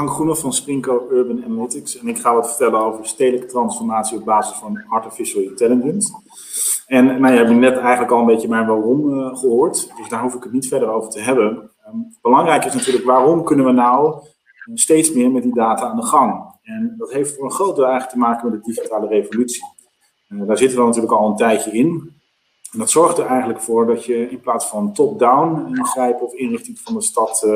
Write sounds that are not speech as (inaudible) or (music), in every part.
Frank Groene van Sprinko Urban Analytics en ik ga wat vertellen over stedelijke transformatie op basis van artificial intelligence. En nou, je hebt net eigenlijk al een beetje mijn waarom uh, gehoord, dus daar hoef ik het niet verder over te hebben. Um, belangrijk is natuurlijk waarom kunnen we nou steeds meer met die data aan de gang? En dat heeft voor een groot deel eigenlijk te maken met de digitale revolutie. Uh, daar zitten we natuurlijk al een tijdje in. En dat zorgt er eigenlijk voor dat je in plaats van top-down ingrijpen of inrichting van de stad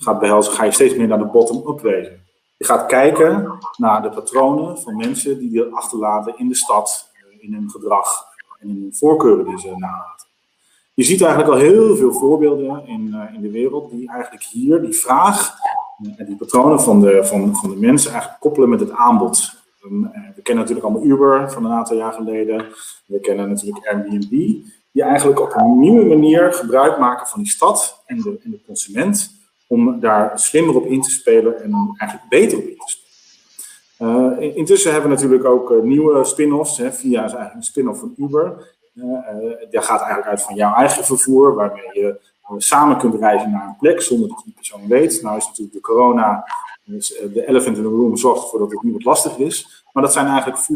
gaat behelzen, ga je steeds meer naar de bottom-up wegen. Je gaat kijken naar de patronen van mensen die die achterlaten in de stad, eh, in hun gedrag en in hun voorkeuren die ze nalaten. Je ziet eigenlijk al heel veel voorbeelden in, uh, in de wereld die eigenlijk hier die vraag en die patronen van de, van, van de mensen eigenlijk koppelen met het aanbod. We kennen natuurlijk allemaal Uber van een aantal jaar geleden. We kennen natuurlijk Airbnb. Die eigenlijk op een nieuwe manier gebruik maken van die stad en de, en de consument om daar slimmer op in te spelen en eigenlijk beter op in te spelen. Uh, intussen hebben we natuurlijk ook uh, nieuwe spin-offs. Hè. Via is eigenlijk een spin-off van Uber. Uh, gaat eigenlijk uit van jouw eigen vervoer, waarmee je samen kunt reizen naar een plek zonder dat die persoon weet. Nou is natuurlijk de corona, de elephant in the room zorgt ervoor dat het niet wat lastig is. Maar dat zijn eigenlijk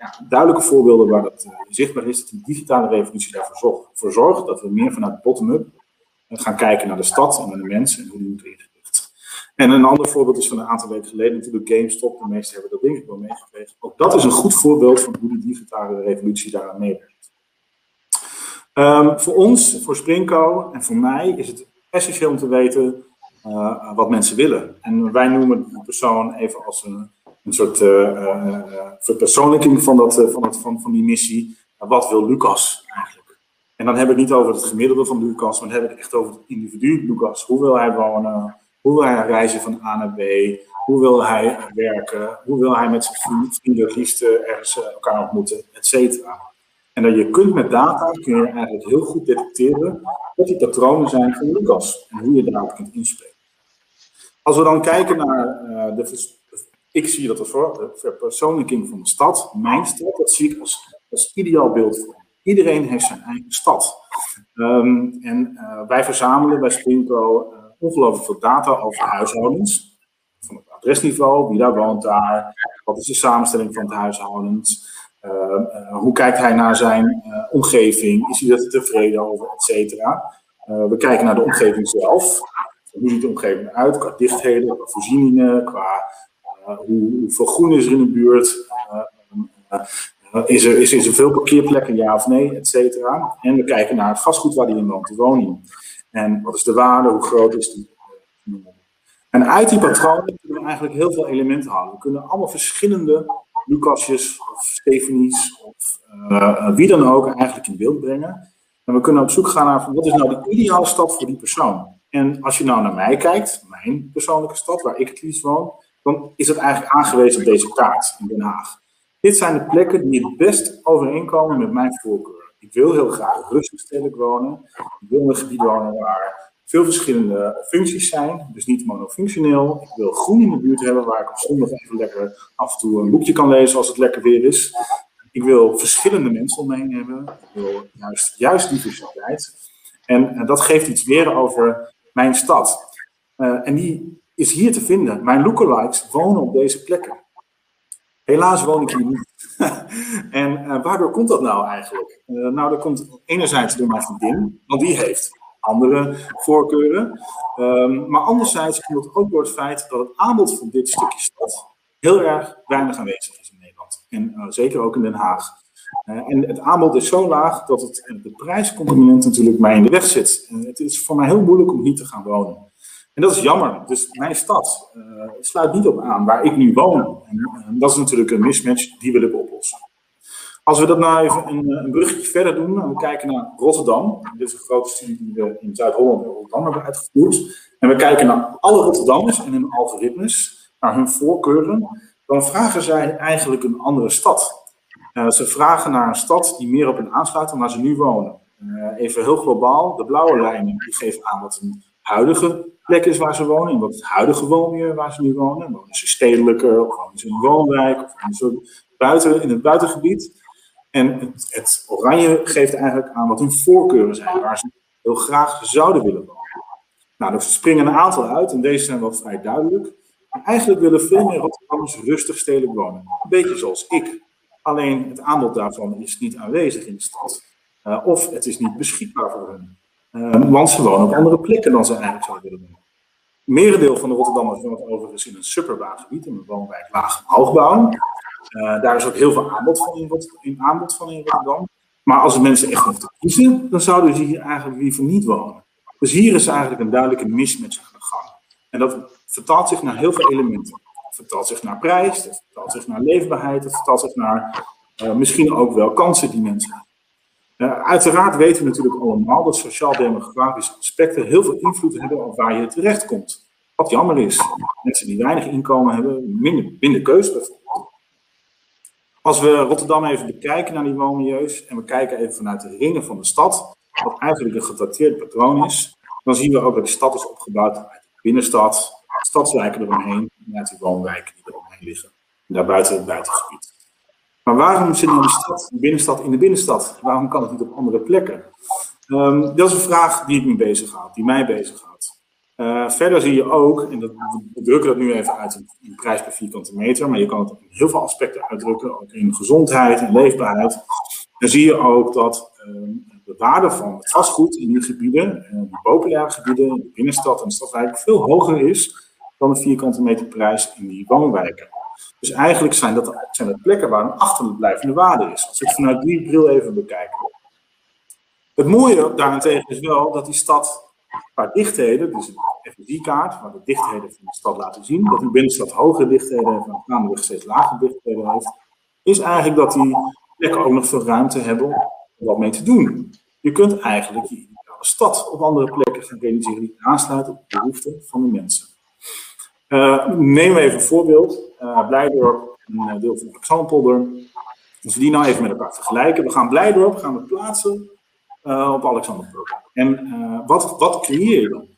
ja, duidelijke voorbeelden waar dat zichtbaar is, dat die digitale revolutie daarvoor zorgt, dat we meer vanuit bottom-up gaan kijken naar de stad en naar de mensen en hoe die moet ingericht. En een ander voorbeeld is van een aantal weken geleden natuurlijk GameStop. De meesten hebben dat ik wel meegekregen. Ook dat is een goed voorbeeld van hoe die digitale revolutie daaraan meewerkt. Um, voor ons, voor Springco en voor mij is het essentieel om te weten uh, wat mensen willen. En wij noemen de persoon even als een, een soort uh, verpersoonlijking van, dat, van, dat, van, van die missie. wat wil Lucas eigenlijk? En dan heb ik het niet over het gemiddelde van Lucas, maar dan heb ik het echt over het individu Lucas. Hoe wil hij wonen? Hoe wil hij reizen van A naar B? Hoe wil hij werken? Hoe wil hij met zijn vrienden liefst ergens eh, elkaar ontmoeten? Et cetera. En dat je kunt met data, kun je eigenlijk heel goed detecteren wat die patronen zijn van Lucas. En hoe je daarop kunt inspelen. Als we dan kijken naar uh, de, ik zie dat als de verpersoonlijking van de stad, mijn stad, dat zie ik als, als ideaal beeld voor Iedereen heeft zijn eigen stad. Um, en uh, wij verzamelen bij Springco uh, ongelooflijk veel data over huishoudens. Van het adresniveau, wie daar woont daar, wat is de samenstelling van het huishoudens. Uh, hoe kijkt hij naar zijn omgeving? Is hij er tevreden over, et cetera? we kijken naar de omgeving zelf. Hoe ziet de omgeving eruit qua dichtheden, qua voorzieningen, qua hoe, hoeveel groen is er in de buurt? Is er, is, is er veel parkeerplekken, ja of nee, et cetera. En we kijken naar het vastgoed waar die in woont, de woning. En wat is de waarde, hoe groot is die? En uit die patronen kunnen we eigenlijk heel veel elementen halen. We kunnen allemaal verschillende Lucasjes of Stefanies of uh, wie dan ook eigenlijk in beeld brengen. En we kunnen op zoek gaan naar wat is nou de ideale stad voor die persoon. En als je nou naar mij kijkt, mijn persoonlijke stad, waar ik het liefst woon, dan is het eigenlijk aangewezen op deze kaart in Den Haag. Dit zijn de plekken die het best overeenkomen met mijn voorkeur. Ik wil heel graag rustig stedelijk wonen. Ik wil een gebied wonen waar veel verschillende functies zijn, dus niet monofunctioneel. Ik wil groen in de buurt hebben waar ik op zondag even lekker af en toe een boekje kan lezen als het lekker weer is. Ik wil verschillende mensen om me heen hebben. Ik wil juist, diversiteit. En, dat geeft iets weer over mijn stad. Uh, en die is hier te vinden. Mijn lookalikes wonen op deze plekken. Helaas woon ik hier niet. (laughs) en uh, waardoor komt dat nou eigenlijk? Uh, nou, dat komt enerzijds door mijn vriendin, want die heeft andere voorkeuren. Um, maar anderzijds komt het ook door het feit dat het aanbod van dit stukje stad heel erg weinig aanwezig is in Nederland. En uh, zeker ook in Den Haag. en het aanbod is zo laag dat het, de prijscomponent natuurlijk mij in de weg zit. het is voor mij heel moeilijk om hier te gaan wonen. En dat is jammer. Dus mijn stad uh, sluit niet op aan waar ik nu woon. En, uh, dat is natuurlijk een mismatch, die wil ik oplossen. Als we dat nou even een, een bruggetje verder doen en we kijken naar Rotterdam. Dit is een grote studie die we in Zuid-Holland en Rotterdam hebben uitgevoerd. En we kijken naar alle Rotterdammers en hun algoritmes, naar hun voorkeuren. Dan vragen zij eigenlijk een andere stad. Ze vragen naar een stad die meer op hen aansluit dan waar ze nu wonen. even heel globaal, de blauwe lijnen die geven aan wat een huidige plek is waar ze wonen, in wat het huidige woonmilieu waar ze nu wonen. Wonen ze stedelijker, of wonen ze in een woonwijk, of wonen buiten, in het buitengebied. En het, oranje geeft eigenlijk aan wat hun voorkeuren zijn, waar ze heel graag zouden willen wonen. Nou, er springen een aantal uit en deze zijn wel vrij duidelijk. Eigenlijk willen veel meer Rotterdammers rustig stedelijk wonen. Een beetje zoals ik. Alleen het aanbod daarvan is niet aanwezig in de stad. Uh, of het is niet beschikbaar voor hen. Uh, want ze wonen op andere plekken dan ze eigenlijk zouden willen wonen. Merendeel van de Rotterdammers woont overigens in een suburban gebied, in een woonwijk laag hoogbouw. Uh, daar is ook heel veel aanbod van in, in, aanbod van in Rotterdam. Maar als de mensen echt hoeven te kiezen, dan zouden ze hier eigenlijk liever niet wonen. Dus hier is eigenlijk een duidelijke mismatch aan de gang. En dat vertaalt zich naar heel veel elementen. Het vertaalt zich naar prijs, het vertaalt zich naar leefbaarheid, het vertaalt zich naar uh, misschien ook wel kansen die mensen. Uh, uiteraard weten we natuurlijk allemaal dat sociaal-demografische aspecten heel veel invloed hebben op waar je terecht komt. Wat jammer is. Mensen die weinig inkomen hebben, minder, minder bijvoorbeeld. Als we Rotterdam even bekijken naar die woonmilieus en we kijken even vanuit de ringen van de stad, wat eigenlijk een gedateerd patroon is, dan zien we ook dat de stad is opgebouwd uit de binnenstad, stadswijken eromheen en uit die woonwijken die eromheen liggen. En daarbuiten het buitengebied. Maar waarom zit nou de stad, de binnenstad in de binnenstad? Waarom kan het niet op andere plekken? Um, dat is een vraag die ik me bezighoudt, die mij bezighoudt. Uh, verder zie je ook, en dat, we drukken dat nu even uit in, prijs per vierkante meter, maar je kan het in heel veel aspecten uitdrukken, ook in gezondheid en leefbaarheid. Dan zie je ook dat uh, de waarde van het vastgoed in die gebieden, uh, die populaire gebieden, de binnenstad en de stadwijk, veel hoger is dan de vierkante meter prijs in die woonwijken. Dus eigenlijk zijn dat, zijn plekken waar een achterblijvende waarde is. Als ik vanuit die bril even bekijk. Het mooie daarentegen is wel dat die stad qua dichtheden, dus een FSI-kaart, waar de dichtheden van de stad laten zien, dat die binnenstad hogere dichtheden heeft en gaandeweg steeds lagere dichtheden heeft, is eigenlijk dat die plekken ook nog veel ruimte hebben om wat mee te doen. Je kunt eigenlijk die stad op andere plekken gaan realiseren die aansluiten op de behoeften van de mensen. Uh, neem even een voorbeeld. Uh, Blijdorp, een eh, deel van Alexanderpolder. Als we die nou even met elkaar vergelijken. We gaan Blijdorp gaan we plaatsen uh, op Alexanderpolder. En wat, wat creëer je dan?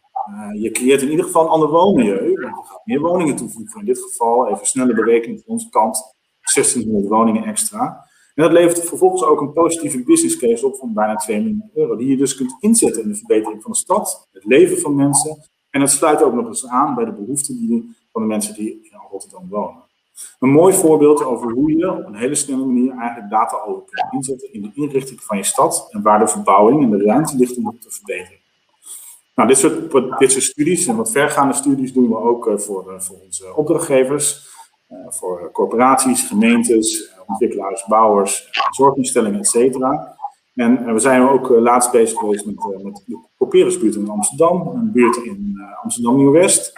je creëert in ieder geval een ander woonmilieu. Je gaat meer woningen toevoegen. In dit geval, even snelle berekening van onze kant, 1600 woningen extra. En dat levert vervolgens ook een positieve business case op van bijna 2 miljoen euro. Die je dus kunt inzetten in de verbetering van de stad, het leven van mensen en het sluit ook nog eens aan bij de behoeften die, van de mensen die Rotterdam wonen. Een mooi voorbeeld over hoe je op een hele snelle manier eigenlijk data over kunt inzetten in de inrichting van je stad en waar de verbouwing en de ruimte ligt om te verbeteren. Nou, dit soort, dit soort studies en wat vergaande studies doen we ook uh, voor, uh, voor onze opdrachtgevers, uh, voor corporaties, gemeentes, ontwikkelaars, bouwers, zorginstellingen, et cetera. En we zijn ook eh, laatst bezig geweest met, eh, met de Couperusbuurt in Amsterdam, een buurt in eh, Amsterdam Nieuw-West,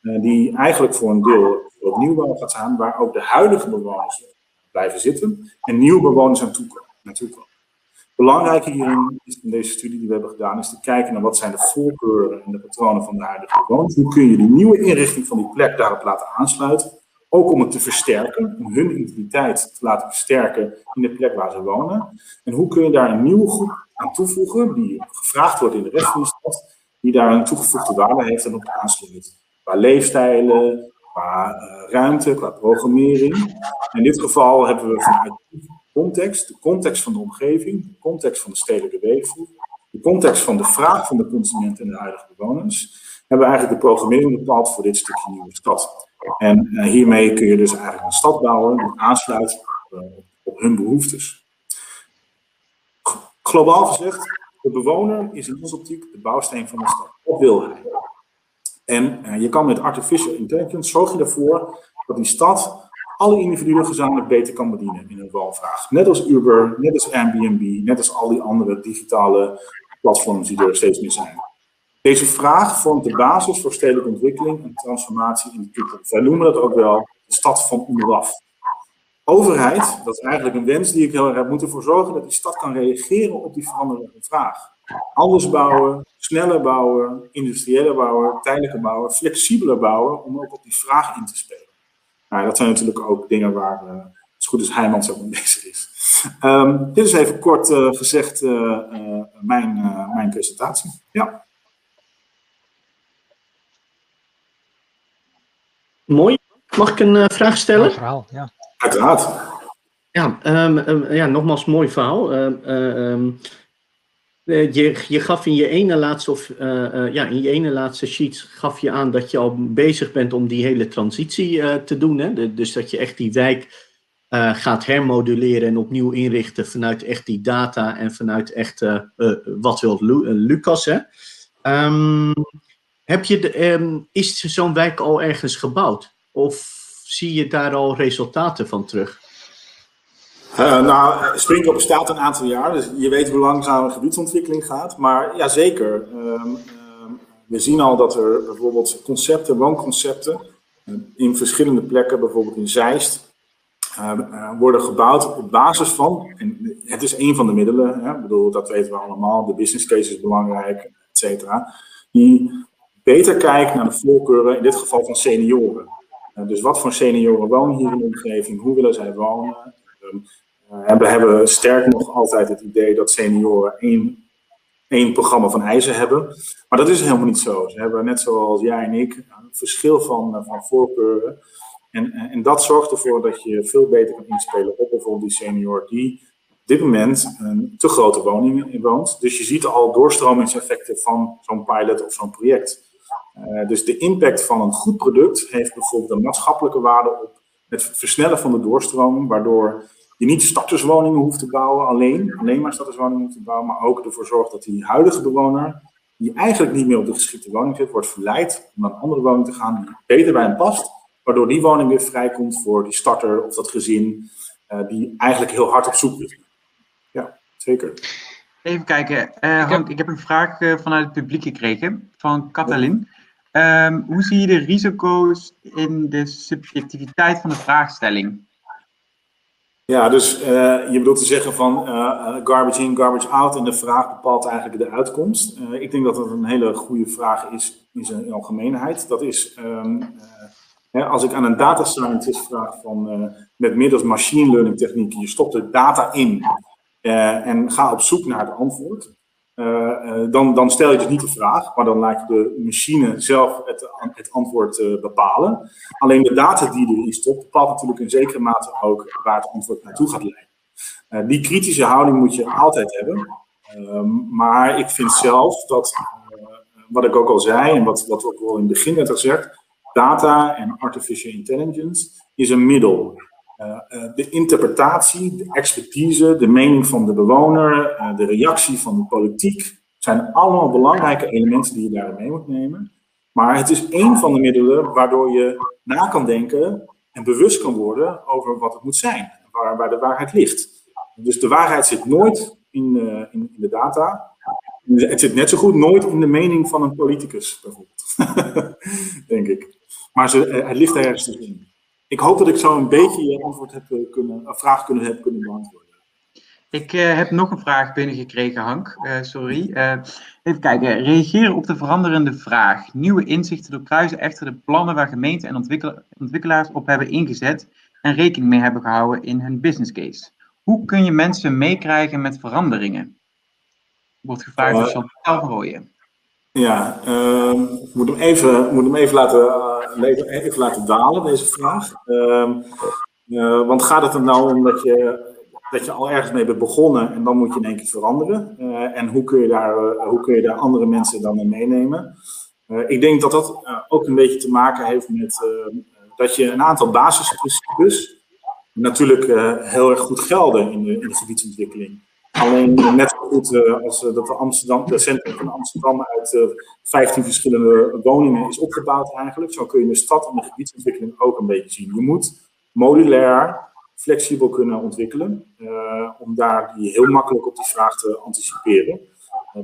die eigenlijk voor een deel het nieuwbouw gaat staan, waar ook de huidige bewoners blijven zitten en nieuwe bewoners aan naartoe komen. Belangrijk hierin is in deze studie die we hebben gedaan, is te kijken naar wat zijn de voorkeuren en de patronen van de huidige bewoners. Hoe kun je die nieuwe inrichting van die plek daarop laten aansluiten? Ook om het te versterken, om hun identiteit te laten versterken in de plek waar ze wonen. En hoe kun je daar een nieuwe groep aan toevoegen, die gevraagd wordt in de rest van de stad, die daar een toegevoegde waarde heeft en op aansluit. Qua leefstijlen, qua uh, ruimte, qua programmering. In dit geval hebben we vanuit context, de context van de omgeving, de context van de stedelijke weefvoer, de context van de vraag van de consument en de huidige bewoners, hebben we eigenlijk de programmering bepaald voor dit stukje nieuwe stad. En uh, hiermee kun je dus eigenlijk een stad bouwen die aansluit op, op hun behoeftes. Globaal gezegd, de bewoner is in onze optiek de bouwsteen van de stad. Wat wil hij? En uh, je kan met artificial intelligence zorg je ervoor dat die stad alle individuen gezamenlijk beter kan bedienen in hun woonvraag. Net als Uber, net als Airbnb, net als al die andere digitale platforms die er steeds meer zijn. Deze vraag vormt de basis voor stedelijke ontwikkeling en transformatie in de toekomst. Wij noemen dat ook wel de stad van onderaf. Overheid, dat is eigenlijk een wens die ik heel erg heb, moet ervoor zorgen dat die stad kan reageren op die veranderende vraag. Anders bouwen, sneller bouwen, industriëler bouwen, tijdelijker bouwen, flexibeler bouwen, om ook op die vraag in te spelen. Nou, dat zijn natuurlijk ook dingen waar, uh, als goed is, Heijmans ook mee bezig is. Um, dit is even kort uh, gezegd uh, mijn, mijn presentatie. Ja. Mooi. Mag ik een uh, vraag stellen? Mooi verhaal, ja. Uiteraard. Ja, um, um, ja nogmaals, mooi verhaal. Um, je, je gaf in je ene laatste, of, ja, in je ene laatste sheet gaf je aan dat je al bezig bent om die hele transitie te doen. Hè? dus dat je echt die wijk gaat hermoduleren en opnieuw inrichten vanuit echt die data en vanuit echt wat wil Lucas. Hè? Um, heb je de, um, is zo'n wijk al ergens gebouwd? Of zie je daar al resultaten van terug? Uh, nou, Springkop bestaat een aantal jaar, dus je weet hoe langzaam gebiedsontwikkeling gaat. Maar ja, zeker. Um, we zien al dat er bijvoorbeeld concepten, woonconcepten, uh, in verschillende plekken, bijvoorbeeld in Zeist, uh, worden gebouwd op basis van, en het is een van de middelen, hè, bedoel, dat weten we allemaal, de business case is belangrijk, et cetera, die beter kijkt naar de voorkeuren, in dit geval van senioren. dus wat voor senioren wonen hier in de omgeving, hoe willen zij wonen, en we hebben sterk nog altijd het idee dat senioren één, één programma van eisen hebben. Maar dat is helemaal niet zo. Ze hebben net zoals jij en ik een verschil van, eh, van voorkeuren. En, en dat zorgt ervoor dat je veel beter kan inspelen op bijvoorbeeld die senior die op dit moment een te grote woning woont. Dus je ziet al doorstromingseffecten van zo'n pilot of zo'n project. Dus de impact van een goed product heeft bijvoorbeeld een maatschappelijke waarde op het versnellen van de doorstroming, waardoor je niet starterswoningen hoeft te bouwen alleen, alleen maar starterswoningen hoeft te bouwen, maar ook ervoor zorgt dat die huidige bewoner, die eigenlijk niet meer op de geschikte woning zit, wordt verleid om naar een andere woning te gaan die beter bij hem past, waardoor die woning weer vrijkomt voor die starter of dat gezin uh, die eigenlijk heel hard op zoek is. Ja, zeker. Even kijken, uh, Hank, ik heb, ik heb een vraag uh, vanuit het publiek gekregen van Katalin. Um, hoe zie je de risico's in de subjectiviteit van de vraagstelling? Ja, dus uh, je bedoelt te zeggen van uh, garbage in, garbage out en de vraag bepaalt eigenlijk de uitkomst. Ik denk dat dat een hele goede vraag is in zijn algemeenheid. Dat is, um, hè, als ik aan een data scientist vraag van met middels machine learning technieken, je stopt er data in en ga op zoek naar het antwoord. Uh, dan, dan, stel je dus niet de vraag, maar dan laat je de machine zelf het, het antwoord uh, bepalen. Alleen de data die erin stopt, bepaalt natuurlijk in zekere mate ook waar het antwoord naartoe gaat leiden. Die kritische houding moet je altijd hebben. Ehm, maar ik vind zelf dat, wat ik ook al zei en wat, wat ook al in het begin werd gezegd, data en artificial intelligence is een middel. Uh, de interpretatie, de expertise, de mening van de bewoner, uh, de reactie van de politiek, zijn allemaal belangrijke elementen die je daarin mee moet nemen. Maar het is één van de middelen waardoor je na kan denken en bewust kan worden over wat het moet zijn, waar, de waarheid ligt. Dus de waarheid zit nooit in, in, in, de data. Het zit net zo goed nooit in de mening van een politicus, bijvoorbeeld. (laughs) Denk ik. Maar ze, het ligt ergens in. Ik hoop dat ik zo een beetje je antwoord heb eh, kunnen, een vraag kunnen, heb kunnen beantwoorden. Ik uh, heb nog een vraag binnengekregen, Hank. Uh, sorry. Uh, even kijken. Reageren op de veranderende vraag. Nieuwe inzichten doorkruisen echter de plannen waar gemeenten en ontwikkel ontwikkelaars op hebben ingezet en rekening mee hebben gehouden in hun business case. Hoe kun je mensen meekrijgen met veranderingen? Wordt gevraagd door Chantal van Rooyen. Ja, uh, ik moet hem even, moet hem even, laten, uh, even laten dalen, deze vraag. Uh, uh, want gaat het er nou om dat je, dat je al ergens mee bent begonnen en dan moet je in één keer veranderen? Eh, en hoe kun, je daar, hoe kun je daar andere mensen dan in meenemen? ik denk dat dat ook een beetje te maken heeft met dat je een aantal basisprincipes natuurlijk heel erg goed gelden in de, in de gebiedsontwikkeling. Alleen net zo goed uh, als uh, dat de Amsterdam, de centrum van Amsterdam uit uh, eh, 15 verschillende woningen is opgebouwd eigenlijk. Zo kun je de stad en de gebiedsontwikkeling ook een beetje zien. Je moet modulair, flexibel kunnen ontwikkelen, om daar die heel makkelijk op die vraag te anticiperen,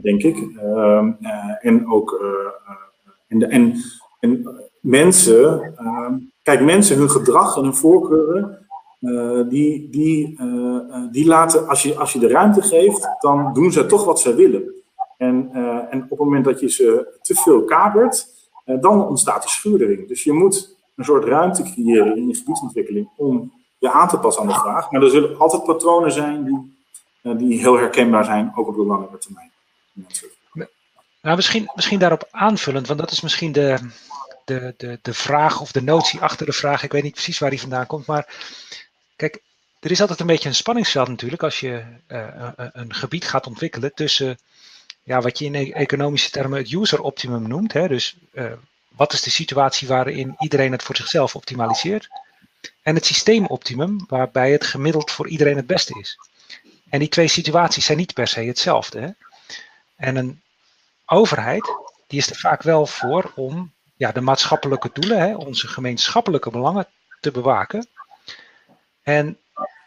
denk ik. Ehm, en ook de, en, en mensen, ehm, kijk mensen, hun gedrag en hun voorkeuren die, die, uh, die laten, als je, als je de ruimte geeft, dan doen ze toch wat ze willen. En, en op het moment dat je ze te veel kapert, dan ontstaat er schuurdering. Dus je moet een soort ruimte creëren in je gebiedsontwikkeling om je aan te passen aan de vraag. Maar er zullen altijd patronen zijn die, die heel herkenbaar zijn, ook op de langere termijn. Nou, misschien, misschien daarop aanvullend, want dat is misschien de, de, de, de vraag of de notie achter de vraag. Ik weet niet precies waar die vandaan komt, maar Kijk, er is altijd een beetje een spanningsveld natuurlijk als je uh, een gebied gaat ontwikkelen tussen ja, wat je in e- economische termen het user optimum noemt. Hè? Dus uh, wat is de situatie waarin iedereen het voor zichzelf optimaliseert? En het systeemoptimum, waarbij het gemiddeld voor iedereen het beste is. En die twee situaties zijn niet per se hetzelfde. Hè? En een overheid, die is er vaak wel voor om ja, de maatschappelijke doelen, hè, onze gemeenschappelijke belangen te bewaken. En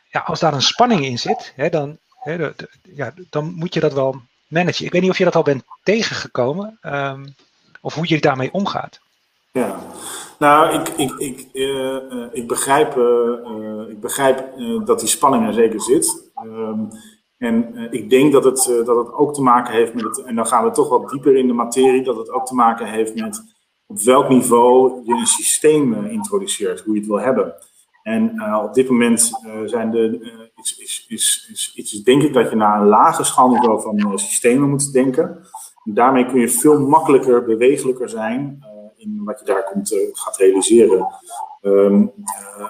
ja, als daar een spanning in zit, hè, dan, hè, ja, dan moet je dat wel managen. Ik weet niet of je dat al bent tegengekomen um, of hoe je daarmee omgaat. Ja, nou, ik, ik, ik, uh, ik begrijp, uh, ik begrijp dat die spanning er zeker zit. Um, en ik denk dat het, dat het ook te maken heeft met het, en dan gaan we toch wat dieper in de materie, dat het ook te maken heeft met op welk niveau je een systeem introduceert, hoe je het wil hebben. En uh, op dit moment uh, zijn de, uh, is, is, is, is, denk ik dat je naar een lager schaalniveau van systemen moet denken. En daarmee kun je veel makkelijker, bewegelijker zijn in wat je daar komt, gaat realiseren. Um,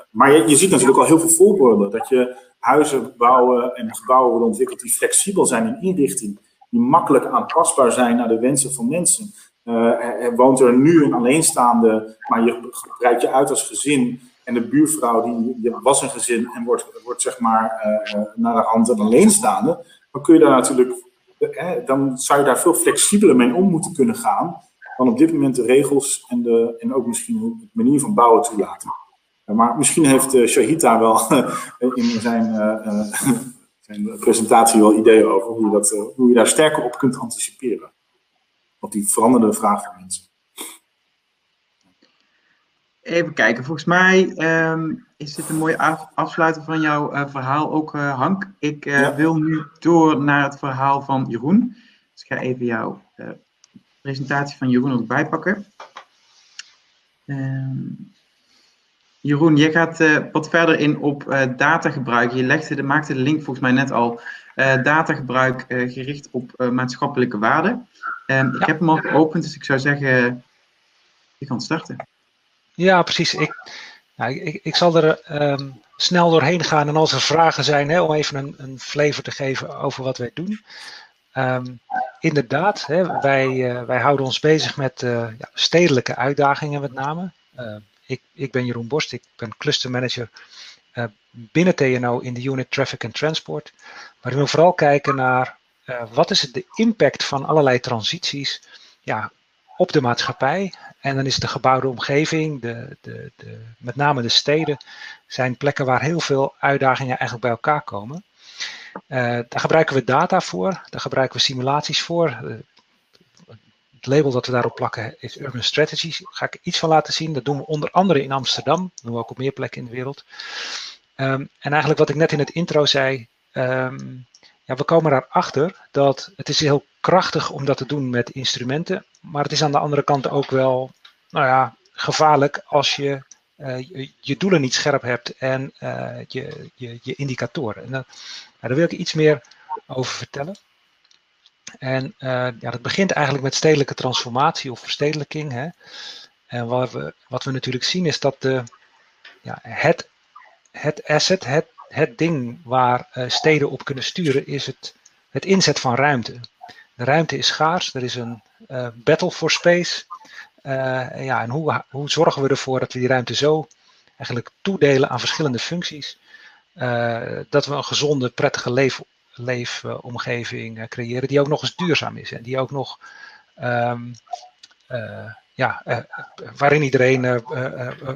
maar je, ziet natuurlijk al heel veel voorbeelden dat je huizen bouwen en gebouwen worden ontwikkeld die flexibel zijn in inrichting, die makkelijk aanpasbaar zijn naar de wensen van mensen. er woont er nu een alleenstaande, maar je breidt je uit als gezin en de buurvrouw die, was een gezin en wordt, wordt zeg maar uh, naar de hand een alleenstaande, dan kun je daar natuurlijk, eh, dan zou je daar veel flexibeler mee om moeten kunnen gaan dan op dit moment de regels en, de, en ook misschien de manier van bouwen toelaten. maar misschien heeft uh, Shahita wel (laughs) in zijn, (laughs) zijn presentatie wel ideeën over hoe je, dat, hoe je daar sterker op kunt anticiperen. Op die veranderende vraag van mensen. Even kijken, volgens mij um, is dit een mooie af afsluiter van jouw uh, verhaal ook, uh, Hank. Ik uh, ja. wil nu door naar het verhaal van Jeroen. Dus ik ga even jouw presentatie van Jeroen ook bijpakken. Um, Jeroen, je gaat wat verder in op datagebruik. Je legde de, maakte de link volgens mij net al. datagebruik gericht op maatschappelijke waarden. Um, ja. Ik heb hem al geopend, dus ik zou zeggen, je kan starten. Ja, precies. Ik, nou, ik, ik zal er um, snel doorheen gaan en als er vragen zijn, hè, om even een, een flavor te geven over wat wij doen. Um, inderdaad, hè, wij, uh, wij houden ons bezig met uh, ja, stedelijke uitdagingen met name. Uh, ik, ik ben Jeroen Borst, ik ben clustermanager binnen TNO in de unit Traffic and Transport. Maar ik wil vooral kijken naar wat is de impact van allerlei transities ja, op de maatschappij. En dan is de gebouwde omgeving, de, de, de, met name de steden, zijn plekken waar heel veel uitdagingen eigenlijk bij elkaar komen. Uh, daar gebruiken we data voor, daar gebruiken we simulaties voor. Uh, het label dat we daarop plakken is Urban Strategies. Daar ga ik iets van laten zien. Dat doen we onder andere in Amsterdam. Doen we ook op meer plekken in de wereld. Um, en eigenlijk wat ik net in het intro zei. Um, ja, we komen erachter dat het is heel krachtig om dat te doen met instrumenten. Maar het is aan de andere kant ook wel nou ja, gevaarlijk als je uh, je, doelen niet scherp hebt en uh, je, je, je, indicatoren. En, uh, daar wil ik iets meer over vertellen. En ja, dat begint eigenlijk met stedelijke transformatie of verstedelijking. Hè. En wat we, wat we natuurlijk zien is dat de, ja, het, het asset, het, het ding waar steden op kunnen sturen, is het, het inzet van ruimte. De ruimte is schaars, er is een uh, battle for space. Uh, ja, en hoe, hoe zorgen we ervoor dat we die ruimte zo eigenlijk toedelen aan verschillende functies, uh, dat we een gezonde, prettige leef, leefomgeving creëren, die ook nog eens duurzaam is en die ook nog, um, ja, waarin iedereen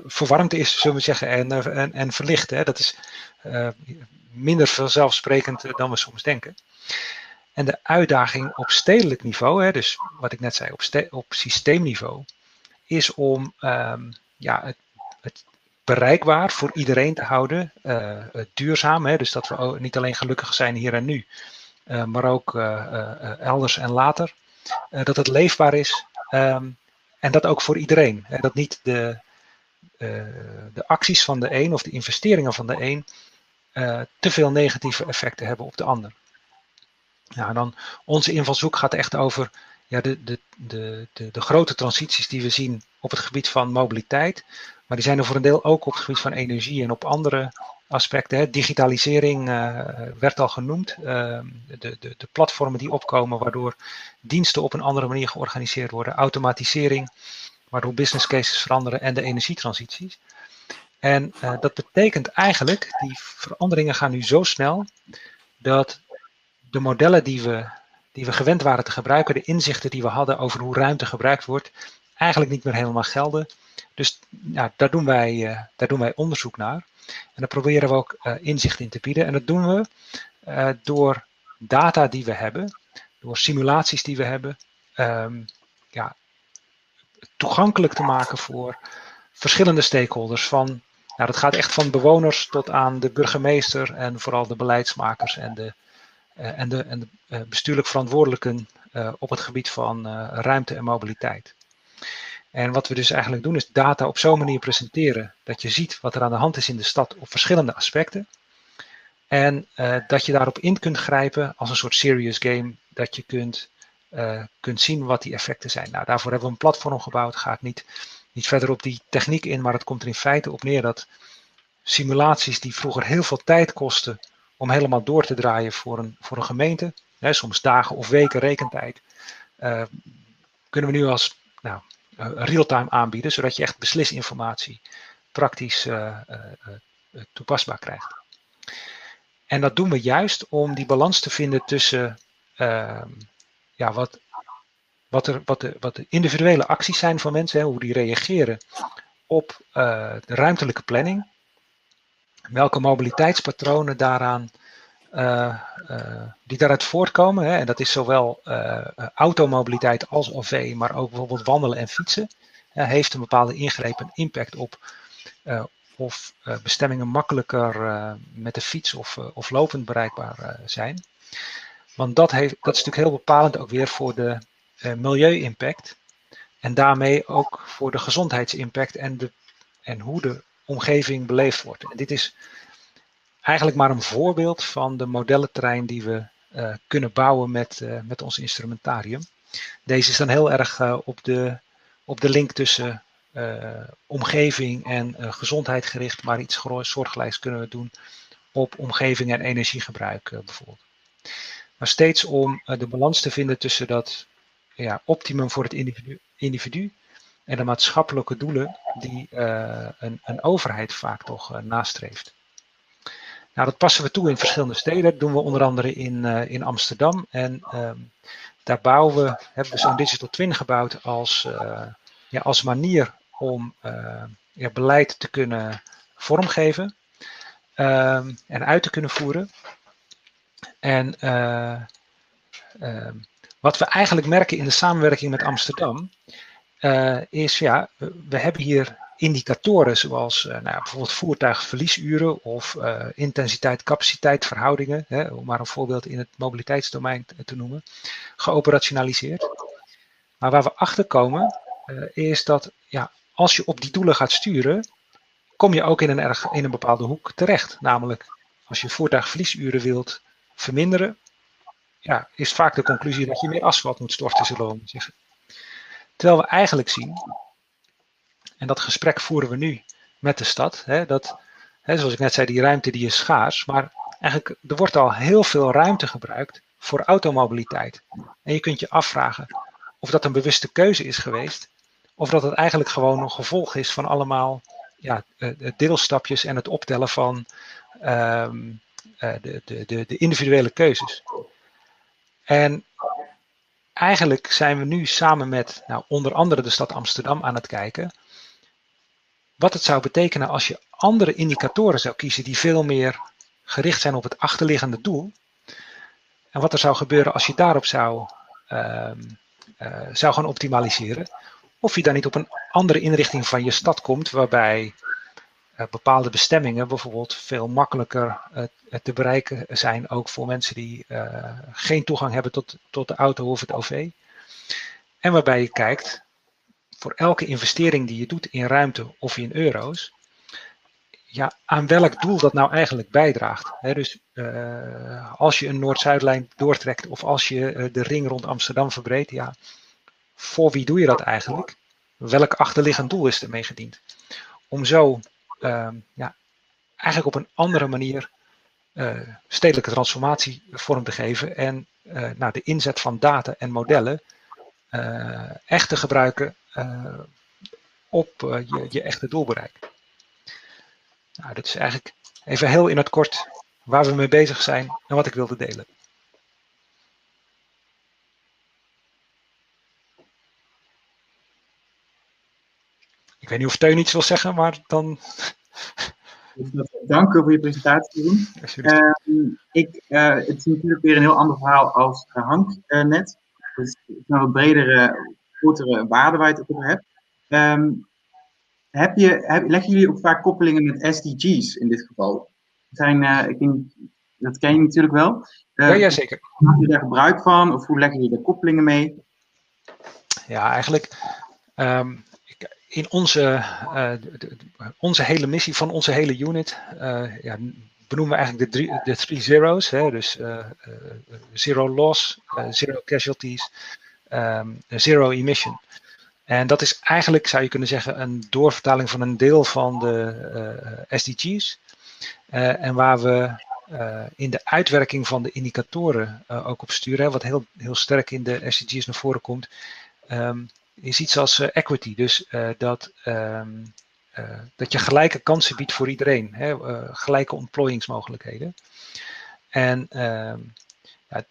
verwarmd is, zullen we zeggen, en, en, en verlicht. Hè? Dat is minder vanzelfsprekend dan we soms denken. En de uitdaging op stedelijk niveau, hè, dus wat ik net zei, op, op systeemniveau, is om um, ja, het, het, bereikbaar voor iedereen te houden, uh, duurzaam. Hè, dus dat we niet alleen gelukkig zijn hier en nu, uh, maar ook uh, elders en later. dat het leefbaar is um, en dat ook voor iedereen. Hè, dat niet de, de acties van de een of de investeringen van de een te veel negatieve effecten hebben op de ander. Ja, dan onze invalshoek gaat echt over ja, de, de, de, de, de grote transities die we zien op het gebied van mobiliteit. Maar die zijn er voor een deel ook op het gebied van energie en op andere aspecten. Hè. Digitalisering uh, werd al genoemd. Uh, de, de, de, platformen die opkomen, waardoor diensten op een andere manier georganiseerd worden. Automatisering, waardoor business cases veranderen en de energietransities. En uh, dat betekent eigenlijk, die veranderingen gaan nu zo snel, dat de modellen die we, die we gewend waren te gebruiken, de inzichten die we hadden over hoe ruimte gebruikt wordt, eigenlijk niet meer helemaal gelden. Dus ja, daar, doen wij, uh, daar doen wij onderzoek naar. En daar proberen we ook uh, inzicht in te bieden. En dat doen we uh, door data die we hebben, door simulaties die we hebben, um, ja, toegankelijk te maken voor verschillende stakeholders. Van, nou, dat gaat echt van bewoners tot aan de burgemeester en vooral de beleidsmakers en de, en de, en de bestuurlijk verantwoordelijken op het gebied van ruimte en mobiliteit. En wat we dus eigenlijk doen is data op zo'n manier presenteren dat je ziet wat er aan de hand is in de stad op verschillende aspecten. En dat je daarop in kunt grijpen als een soort serious game, dat je kunt, kunt zien wat die effecten zijn. Nou, daarvoor hebben we een platform gebouwd. Ga ik niet, niet verder op die techniek in, maar het komt er in feite op neer dat simulaties die vroeger heel veel tijd kosten om helemaal door te draaien voor een, voor een gemeente, hè, soms dagen of weken rekentijd, uh, kunnen we nu als nou, real-time aanbieden, zodat je echt beslisinformatie praktisch uh, uh, toepasbaar krijgt. En dat doen we juist om die balans te vinden tussen ehm, ja, wat, wat, er, wat, de, wat de individuele acties zijn van mensen, hè, hoe die reageren op de ruimtelijke planning, welke mobiliteitspatronen daaraan uh, uh, die daaruit voortkomen. Hè, en dat is zowel uh, automobiliteit als OV, maar ook bijvoorbeeld wandelen en fietsen. heeft een bepaalde ingreep en impact op of bestemmingen makkelijker met de fiets of, of lopend bereikbaar zijn. Want dat, heeft, dat is natuurlijk heel bepalend ook weer voor de milieu-impact. En daarmee ook voor de gezondheidsimpact en, de, en hoe de omgeving beleefd wordt. En dit is eigenlijk maar een voorbeeld van de modellenterrein die we uh, kunnen bouwen met, uh, met ons instrumentarium. Deze is dan heel erg uh, op, de, op de link tussen omgeving en gezondheid gericht, maar iets soortgelijks kunnen we doen op omgeving en energiegebruik bijvoorbeeld. Maar steeds om de balans te vinden tussen dat ja, optimum voor het individu, individu en de maatschappelijke doelen die een, een overheid vaak toch nastreeft. Nou, dat passen we toe in verschillende steden. Dat doen we onder andere in, uh, in Amsterdam. En uh, daar bouwen we, hebben we zo'n digital twin gebouwd als, ja, als manier om eh, beleid te kunnen vormgeven ehm, en uit te kunnen voeren. En ehm, wat we eigenlijk merken in de samenwerking met Amsterdam, is ja, we hebben hier indicatoren zoals uh, nou bijvoorbeeld voertuigverliesuren of uh, intensiteit, capaciteit, verhoudingen, hè, om maar een voorbeeld in het mobiliteitsdomein te noemen, geoperationaliseerd. Maar waar we achter komen is dat ja, als je op die doelen gaat sturen, kom je ook in een, erg, in een bepaalde hoek terecht. Namelijk als je voertuigverliesuren wilt verminderen, ja, is vaak de conclusie dat je meer asfalt moet storten, zullen we zeggen. Terwijl we eigenlijk zien en dat gesprek voeren we nu met de stad. Hè, dat, hè, zoals ik net zei, die ruimte die is schaars. Maar eigenlijk, er wordt al heel veel ruimte gebruikt voor automobiliteit. En je kunt je afvragen of dat een bewuste keuze is geweest. Of dat het eigenlijk gewoon een gevolg is van allemaal ja, deelstapjes en het optellen van um, de, de, de, de individuele keuzes. En eigenlijk zijn we nu samen met nou, onder andere de stad Amsterdam aan het kijken wat het zou betekenen als je andere indicatoren zou kiezen die veel meer gericht zijn op het achterliggende doel. En wat er zou gebeuren als je daarop zou, uh, uh, zou gaan optimaliseren. Of je dan niet op een andere inrichting van je stad komt, waarbij bepaalde bestemmingen bijvoorbeeld veel makkelijker te bereiken zijn, ook voor mensen die geen toegang hebben tot, tot de auto of het OV. En waarbij je kijkt voor elke investering die je doet in ruimte of in euro's, ja, aan welk doel dat nou eigenlijk bijdraagt. dus als je een Noord-Zuidlijn doortrekt of als je de ring rond Amsterdam verbreedt, ja, voor wie doe je dat eigenlijk? Welk achterliggend doel is ermee gediend? Om zo ja, eigenlijk op een andere manier stedelijke transformatie vorm te geven en nou, de inzet van data en modellen echt te gebruiken op je, je echte doelbereik. Nou, dat is eigenlijk even heel in het kort waar we mee bezig zijn en wat ik wilde delen. Weet niet of Teun iets wil zeggen, maar dan. Dank u voor je presentatie. Doen. Uh, ik, uh, het is natuurlijk weer een heel ander verhaal als uh, Hank uh, net. Dus het is nog een bredere, grotere waarde waar je het over hebt. Um, heb je, heb, leggen jullie ook vaak koppelingen met SDG's in dit geval? Zijn, ik denk, dat ken je natuurlijk wel. ja, ja, zeker. Maak je daar gebruik van of hoe leg je daar koppelingen mee? Ja, eigenlijk. Um, in onze, de, onze hele missie van onze hele unit uh, ja, benoemen we eigenlijk de drie, de drie zero's. Hè, dus uh, zero loss, zero casualties, um, zero emission. En dat is eigenlijk, zou je kunnen zeggen, een doorvertaling van een deel van de SDG's. en waar we in de uitwerking van de indicatoren ook op sturen, wat heel, heel sterk in de SDG's naar voren komt. Um, is iets als eh, equity. Dus eh, dat, ehm, eh, dat je gelijke kansen biedt voor iedereen. Hè, gelijke ontplooiingsmogelijkheden. En ehm, ja,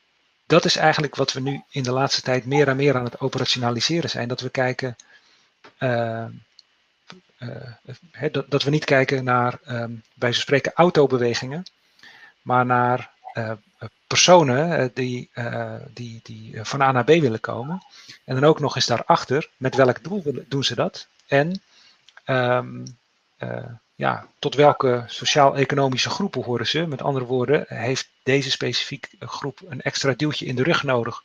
dat is eigenlijk wat we nu in de laatste tijd meer en meer aan het operationaliseren zijn. Dat we kijken. Ehm, dat, dat, we niet kijken naar, um, bij spreken, autobewegingen, maar naar personen die, die, die van A naar B willen komen. En dan ook nog eens daarachter, met welk doel doen ze dat? En uh, ja, tot welke sociaal-economische groepen horen ze? Met andere woorden, heeft deze specifieke groep een extra duwtje in de rug nodig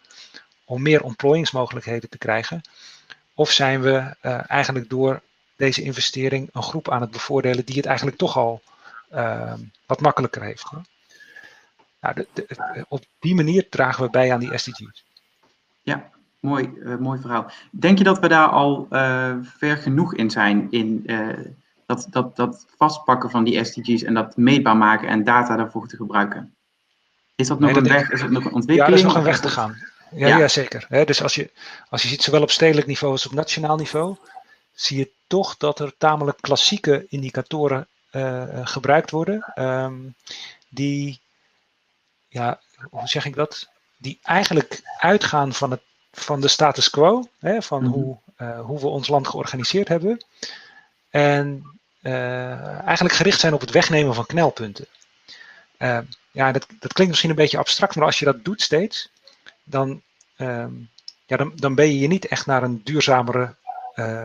om meer ontplooiingsmogelijkheden te krijgen? Of zijn we eigenlijk door deze investering een groep aan het bevoordelen die het eigenlijk toch al uh, wat makkelijker heeft? Nou, de, de, op die manier dragen we bij aan die SDG's. Ja, Mooi, uh, mooi verhaal. Denk je dat we daar al uh, ver genoeg in zijn in uh, dat, dat, dat vastpakken van die SDG's en dat meetbaar maken en data daarvoor te gebruiken? Is dat nog nee, een weg? Is het nog een ontwikkeling? Ja, er is nog een weg te gaan. Ja, ja. ja zeker. He, dus als je, als je ziet, zowel op stedelijk niveau als op nationaal niveau, zie je toch dat er tamelijk klassieke indicatoren gebruikt worden, um, die, ja, hoe zeg ik dat? Die eigenlijk uitgaan van het van de status quo, hè, van mm -hmm. hoe, uh, hoe we ons land georganiseerd hebben. En uh, eigenlijk gericht zijn op het wegnemen van knelpunten. Uh, ja, dat, dat klinkt misschien een beetje abstract, maar als je dat doet steeds, dan, ja, dan, dan ben je je niet echt naar een duurzamere,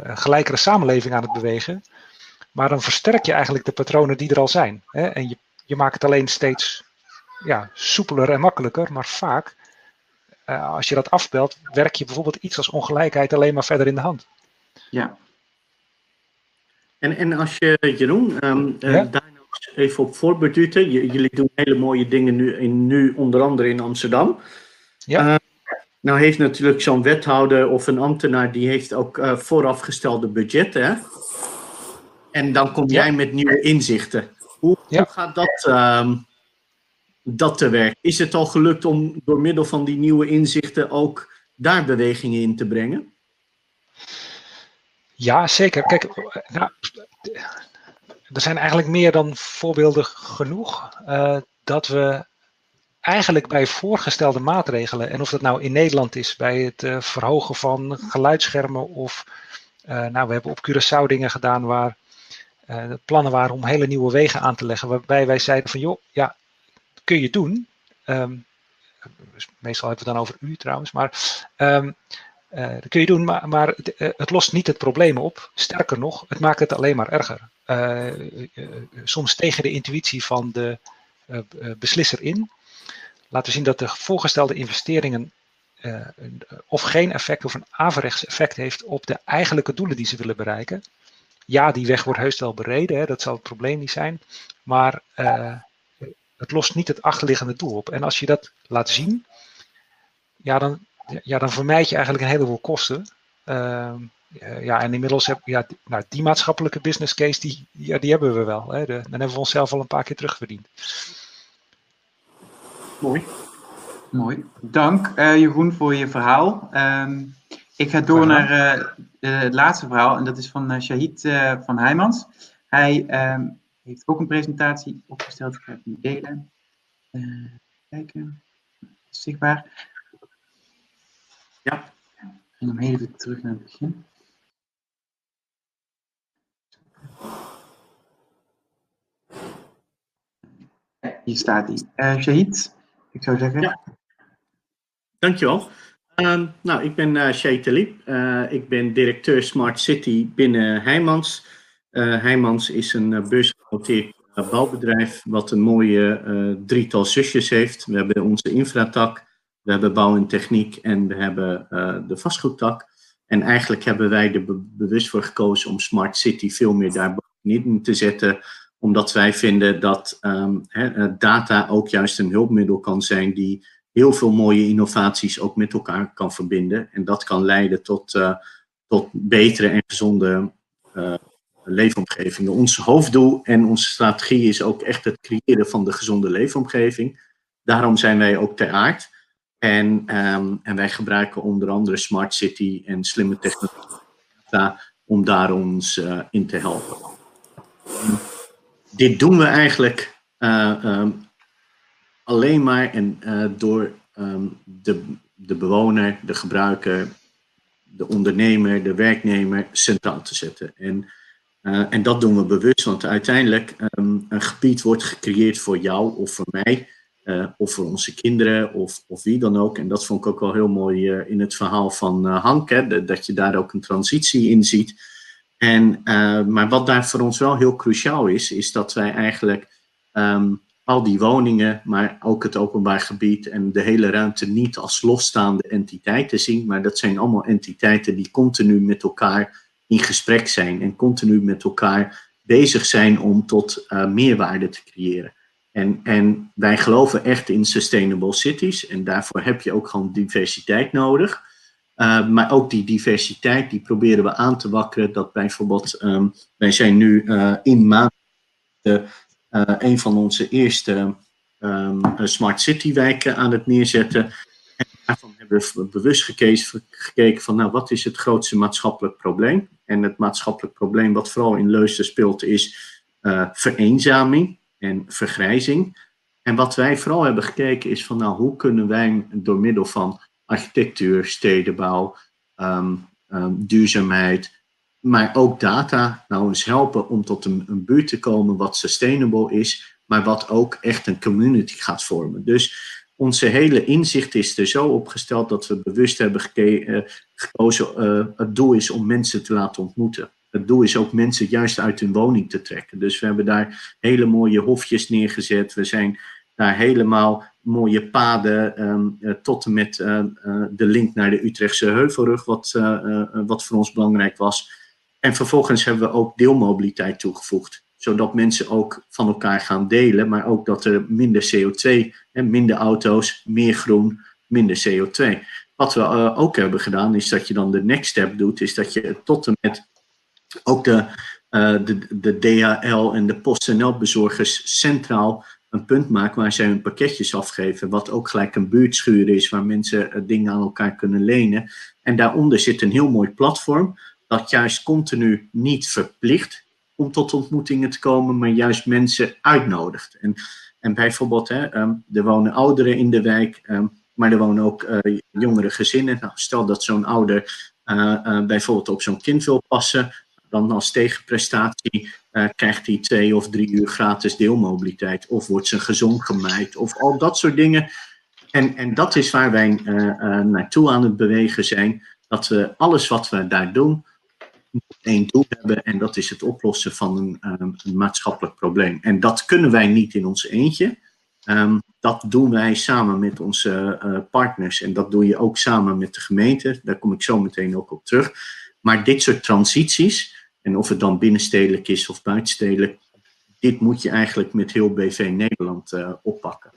gelijkere samenleving aan het bewegen. Maar dan versterk je eigenlijk de patronen die er al zijn. Hè? En je, je maakt het alleen steeds ja, soepeler en makkelijker, maar vaak uh, als je dat afbelt, werk je bijvoorbeeld iets als ongelijkheid alleen maar verder in de hand. Ja. En, en als je, Jeroen, um, ja? daar nog even op voorbeduurten. Jullie doen hele mooie dingen nu, in, nu onder andere in Amsterdam. Ja. Uh, nou heeft natuurlijk zo'n wethouder of een ambtenaar, die heeft ook voorafgestelde budgetten. Hè? En dan kom jij ja. met nieuwe inzichten. Hoe, ja. hoe gaat dat um, dat te werk. Is het al gelukt om door middel van die nieuwe inzichten ook daar bewegingen in te brengen? Ja, zeker. Kijk, nou, er zijn eigenlijk meer dan voorbeelden genoeg uh, dat we eigenlijk bij voorgestelde maatregelen, en of dat nou in Nederland is bij het uh, verhogen van geluidsschermen of uh, nou, we hebben op Curaçao dingen gedaan waar plannen waren om hele nieuwe wegen aan te leggen, waarbij wij zeiden van joh, ja, kun je doen. Um, meestal hebben we het dan over u trouwens, maar uh, dat kun je doen, maar, maar het, uh, het, lost niet het probleem op. Sterker nog, het maakt het alleen maar erger. Uh, soms tegen de intuïtie van de beslisser in. Laten we zien dat de voorgestelde investeringen of geen effect of een averechts effect heeft op de eigenlijke doelen die ze willen bereiken. Ja, die weg wordt heus wel bereden, hè, dat zal het probleem niet zijn. Maar het lost niet het achterliggende doel op. En als je dat laat zien, ja, dan, ja, dan vermijd je eigenlijk een heleboel kosten. Uh, ja, en inmiddels heb ja, nou, die maatschappelijke business case, die, ja, die hebben we wel. Hè. De, dan hebben we onszelf al een paar keer terugverdiend. Mooi. Mooi. Dank uh, Jeroen voor je verhaal. Ehm, ik ga door naar uh, het laatste verhaal en dat is van Shahid van Heijmans. Hij ehm, heeft ook een presentatie opgesteld. Ik ga het delen. kijken. Zichtbaar. Ja. En dan even terug naar het begin. Hier staat hij. Uh, ik zou zeggen. Ja. Dankjewel. Um, nou, ik ben uh, Shahid Talib. Uh, ik ben directeur Smart City binnen Heijmans. Uh, is een beursgenoteerd bouwbedrijf wat een mooie drietal zusjes heeft. We hebben onze infratak, we hebben bouw en techniek en we hebben de vastgoedtak. En eigenlijk hebben wij er bewust voor gekozen om Smart City veel meer daar bovenin te zetten omdat wij vinden dat um, he, data ook juist een hulpmiddel kan zijn die heel veel mooie innovaties ook met elkaar kan verbinden. En dat kan leiden tot, tot betere en gezonde leefomgevingen. Ons hoofddoel en onze strategie is ook echt het creëren van de gezonde leefomgeving. Daarom zijn wij ook ter aard. En, um, en wij gebruiken onder andere Smart City en slimme technologie om daar ons uh, in te helpen dit doen we eigenlijk uh, um, alleen maar en, uh, door um, de, de bewoner, de gebruiker, de ondernemer, de werknemer centraal te zetten. En, uh, en dat doen we bewust, want uiteindelijk um, een gebied wordt gecreëerd voor jou of voor mij. of voor onze kinderen of, of wie dan ook. En dat vond ik ook wel heel mooi in het verhaal van Hank, hè, dat je daar ook een transitie in ziet. En, maar wat daar voor ons wel heel cruciaal is, is dat wij eigenlijk um, al die woningen, maar ook het openbaar gebied en de hele ruimte niet als losstaande entiteiten zien, maar dat zijn allemaal entiteiten die continu met elkaar in gesprek zijn en continu met elkaar bezig zijn om tot uh, meerwaarde te creëren. En, en wij geloven echt in sustainable cities en daarvoor heb je ook gewoon diversiteit nodig. Uh, maar ook die diversiteit, die proberen we aan te wakkeren. Dat bijvoorbeeld, um, wij zijn nu uh, in maand een van onze eerste um, Smart City wijken aan het neerzetten. We bewust gekeken, van, nou, wat is het grootste maatschappelijk probleem? En het maatschappelijk probleem wat vooral in Leusden speelt is vereenzaming en vergrijzing. En wat wij vooral hebben gekeken is van, nou, hoe kunnen wij door middel van architectuur, stedenbouw, um, um, duurzaamheid, maar ook data nou eens helpen om tot een, een buurt te komen wat sustainable is, maar wat ook echt een community gaat vormen. Dus onze hele inzicht is er zo opgesteld dat we bewust hebben uh, gekozen. Uh, het doel is om mensen te laten ontmoeten. Het doel is ook mensen juist uit hun woning te trekken. Dus we hebben daar hele mooie hofjes neergezet. We zijn daar helemaal mooie paden um, tot en met de link naar de Utrechtse Heuvelrug, wat, wat voor ons belangrijk was. En vervolgens hebben we ook deelmobiliteit toegevoegd, zodat mensen ook van elkaar gaan delen, maar ook dat er minder CO2, en minder auto's, meer groen, minder CO2. Wat we ook hebben gedaan, is dat je dan de next step doet, is dat je tot en met ook de, de, de DHL en de PostNL bezorgers centraal een punt maken waar zij hun pakketjes afgeven. Wat ook gelijk een buurtschuur is waar mensen eh, dingen aan elkaar kunnen lenen. En daaronder zit een heel mooi platform dat juist continu niet verplicht om tot ontmoetingen te komen, maar juist mensen uitnodigt. En, en bijvoorbeeld, hè, ehm, er wonen ouderen in de wijk, ehm, maar er wonen ook uh, jongere gezinnen. Nou, stel dat zo'n ouder uh, bijvoorbeeld op zo'n kind wil passen, dan als tegenprestatie krijgt hij twee of drie uur gratis deelmobiliteit. Of wordt zijn gezond gemaaid. Of al dat soort dingen. En, en dat is waar wij naartoe aan het bewegen zijn. Dat we alles wat we daar doen, één doel hebben. En dat is het oplossen van een, een maatschappelijk probleem. En dat kunnen wij niet in ons eentje. Um, dat doen wij samen met onze partners. En dat doe je ook samen met de gemeente. Daar kom ik zo meteen ook op terug. Maar dit soort transities en of het dan binnenstedelijk is of buitenstedelijk, dit moet je eigenlijk met heel BV Nederland uh, oppakken.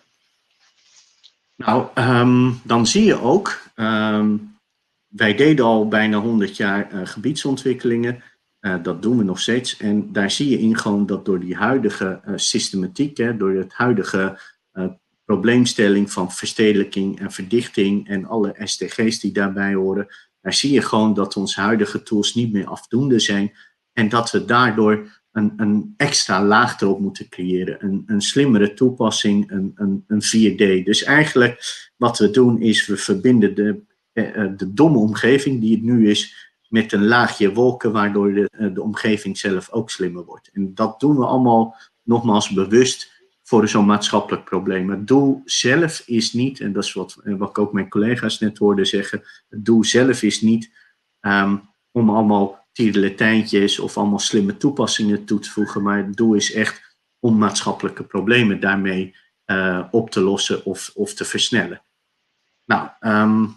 Nou, um, dan zie je ook wij deden al bijna 100 jaar gebiedsontwikkelingen. dat doen we nog steeds. En daar zie je in gewoon dat door die huidige systematiek, hè, door het huidige probleemstelling van verstedelijking en verdichting en alle SDG's die daarbij horen, daar zie je gewoon dat onze huidige tools niet meer afdoende zijn en dat we daardoor een, een extra laag erop moeten creëren. Een, een slimmere toepassing, een, een, een 4D. Dus eigenlijk wat we doen is we verbinden de, eh, eh, de domme omgeving die het nu is met een laagje wolken waardoor de, eh, de omgeving zelf ook slimmer wordt. En dat doen we allemaal nogmaals bewust voor zo'n maatschappelijk probleem. Het doel zelf is niet, en dat is wat, wat ik ook mijn collega's net hoorde zeggen, het doel zelf is niet um, om allemaal tierenletijntjes of allemaal slimme toepassingen toe te voegen, maar het doel is echt om maatschappelijke problemen daarmee op te lossen of, of te versnellen. Nou, um,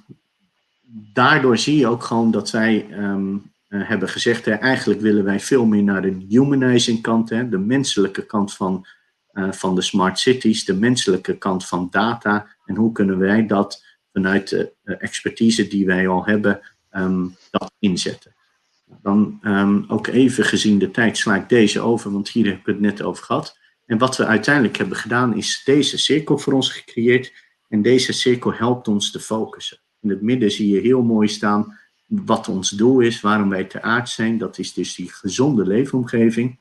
daardoor zie je ook gewoon dat wij um, uh, hebben gezegd, hè, eigenlijk willen wij veel meer naar de humanizing kant, hè, de menselijke kant van uh, van de smart cities, de menselijke kant van data. En hoe kunnen wij dat vanuit de expertise die wij al hebben, um, dat inzetten. Dan um, ook even gezien de tijd sla ik deze over, want hier heb ik het net over gehad. En wat we uiteindelijk hebben gedaan is deze cirkel voor ons gecreëerd. En deze cirkel helpt ons te focussen. In het midden zie je heel mooi staan wat ons doel is, waarom wij te aard zijn. Dat is dus die gezonde leefomgeving.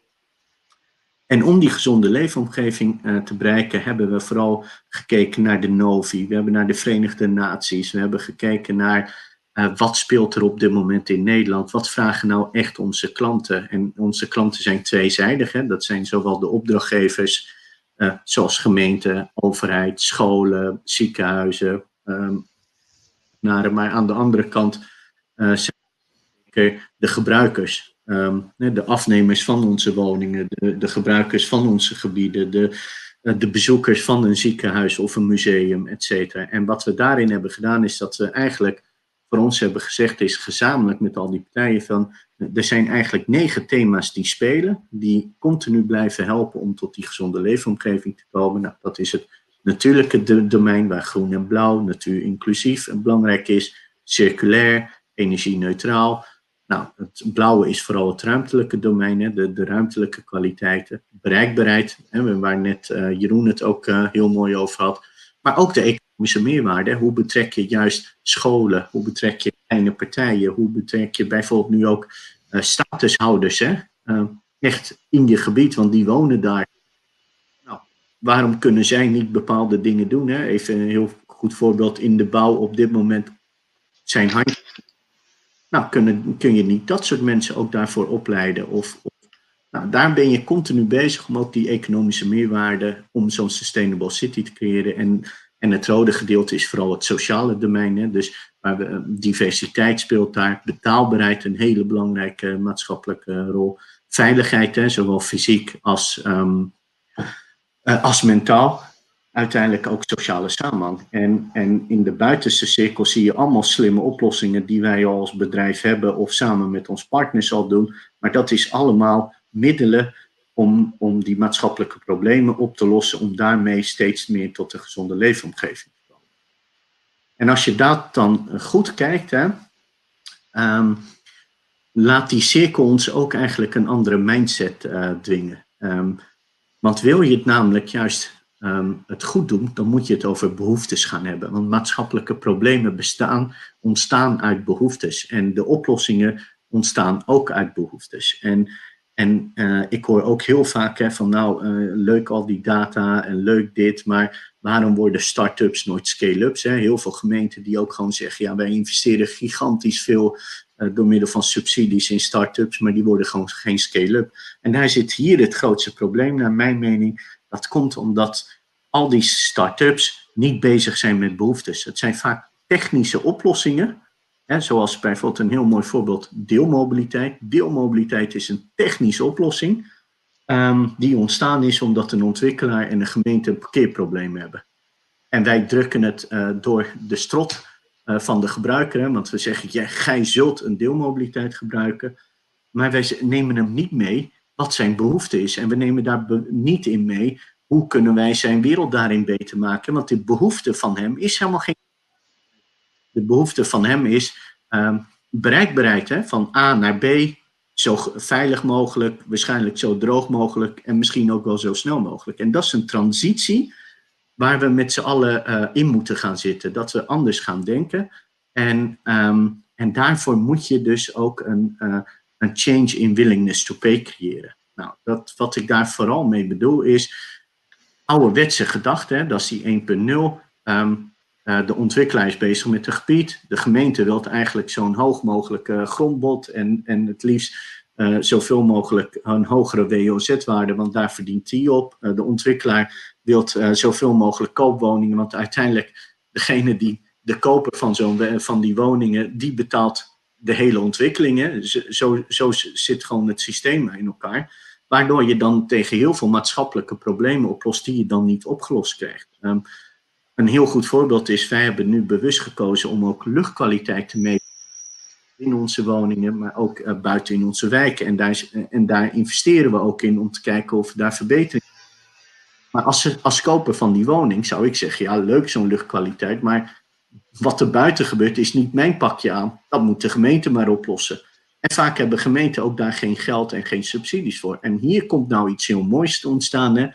En om die gezonde leefomgeving uh, te bereiken, hebben we vooral gekeken naar de Novi. We hebben naar de Verenigde Naties. We hebben gekeken naar uh, wat speelt er op dit moment in Nederland. Wat vragen nou echt onze klanten? En onze klanten zijn tweezijdig. Hè? Dat zijn zowel de opdrachtgevers, uh, zoals gemeenten, overheid, scholen, ziekenhuizen. Um, maar aan de andere kant zijn de gebruikers. Um, de afnemers van onze woningen, de, de gebruikers van onze gebieden, de, eh, de bezoekers van een ziekenhuis of een museum, et cetera. En wat we daarin hebben gedaan is dat we eigenlijk voor ons hebben gezegd is gezamenlijk met al die partijen van er zijn eigenlijk negen thema's die spelen, die continu blijven helpen om tot die gezonde leefomgeving te komen. Nou, dat is het natuurlijke domein waar groen en blauw, natuur inclusief belangrijk is, circulair, energie-neutraal, nou, het blauwe is vooral het ruimtelijke domein, hè, de, de ruimtelijke kwaliteiten, bereikbaarheid, hè, waar net uh, Jeroen het ook uh, heel mooi over had, maar ook de economische meerwaarde. Hoe betrek je juist scholen, hoe betrek je kleine partijen, hoe betrek je bijvoorbeeld nu ook uh, statushouders, hè, echt in je gebied, want die wonen daar. Waarom kunnen zij niet bepaalde dingen doen? Hè? Even een heel goed voorbeeld in de bouw op dit moment zijn handjes nou, kun, kun je niet dat soort mensen ook daarvoor opleiden? Of, of nou, daar ben je continu bezig om ook die economische meerwaarde, om zo'n sustainable city te creëren. En, en het rode gedeelte is vooral het sociale domein. Hè? Dus we, diversiteit speelt daar, betaalbaarheid een hele belangrijke maatschappelijke rol. Veiligheid, hè, zowel fysiek als, uh, als mentaal uiteindelijk ook sociale samenhang. En, en in de buitenste cirkel zie je allemaal slimme oplossingen die wij als bedrijf hebben of samen met ons partners al doen. Maar dat is allemaal middelen om, om die maatschappelijke problemen op te lossen, om daarmee steeds meer tot een gezonde leefomgeving te komen. En als je dat dan goed kijkt, hè, um, laat die cirkel ons ook eigenlijk een andere mindset uh, dwingen. Um, want wil je het namelijk juist um, het goed doen, dan moet je het over behoeftes gaan hebben. Want maatschappelijke problemen bestaan, ontstaan uit behoeftes. En de oplossingen ontstaan ook uit behoeftes. En, en uh, ik hoor ook heel vaak hè, van nou, uh, leuk al die data en leuk dit, maar waarom worden start-ups nooit scale-ups? Heel veel gemeenten die ook gewoon zeggen, ja, wij investeren gigantisch veel uh, door middel van subsidies in start-ups, maar die worden gewoon geen scale-up. En daar zit hier het grootste probleem, naar mijn mening. Dat komt omdat al die start-ups niet bezig zijn met behoeftes. Het zijn vaak technische oplossingen, zoals bijvoorbeeld een heel mooi voorbeeld deelmobiliteit. Deelmobiliteit is een technische oplossing um, die ontstaan is omdat een ontwikkelaar en een gemeente een parkeerprobleem hebben. En wij drukken het uh, door de strot uh, van de gebruiker, hè, want we zeggen, ja, gij zult een deelmobiliteit gebruiken, maar wij nemen hem niet mee wat zijn behoefte is. En we nemen daar niet in mee hoe kunnen wij zijn wereld daarin beter maken? Want de behoefte van hem is helemaal geen. De behoefte van hem is um, bereikbaarheid hè, van A naar B zo veilig mogelijk, waarschijnlijk zo droog mogelijk en misschien ook wel zo snel mogelijk. En dat is een transitie waar we met z'n allen uh, in moeten gaan zitten. Dat we anders gaan denken. En, um, en daarvoor moet je dus ook een, uh, een change in willingness to pay creëren. Nou, dat, wat ik daar vooral mee bedoel is ouderwetse gedachte, dat is die 1.0. Um, uh, de ontwikkelaar is bezig met het gebied. De gemeente wil eigenlijk zo'n hoog mogelijk uh, grondbod en, en het liefst uh, zoveel mogelijk een hogere WOZ-waarde, want daar verdient die op. de ontwikkelaar wil zoveel mogelijk koopwoningen, want uiteindelijk degene die de koper van, zo'n, van die woningen, die betaalt de hele ontwikkelingen. Zo, zo zit gewoon het systeem in elkaar. Waardoor je dan tegen heel veel maatschappelijke problemen oplost die je dan niet opgelost krijgt. Um, een heel goed voorbeeld is, wij hebben nu bewust gekozen om ook luchtkwaliteit te meten in onze woningen, maar ook uh, buiten in onze wijken. En daar, en daar investeren we ook in om te kijken of daar verbetering Maar als, als koper van die woning zou ik zeggen, ja leuk zo'n luchtkwaliteit, maar wat er buiten gebeurt is niet mijn pakje aan. Dat moet de gemeente maar oplossen. En vaak hebben gemeenten ook daar geen geld en geen subsidies voor. En hier komt nou iets heel moois te ontstaan. Hè?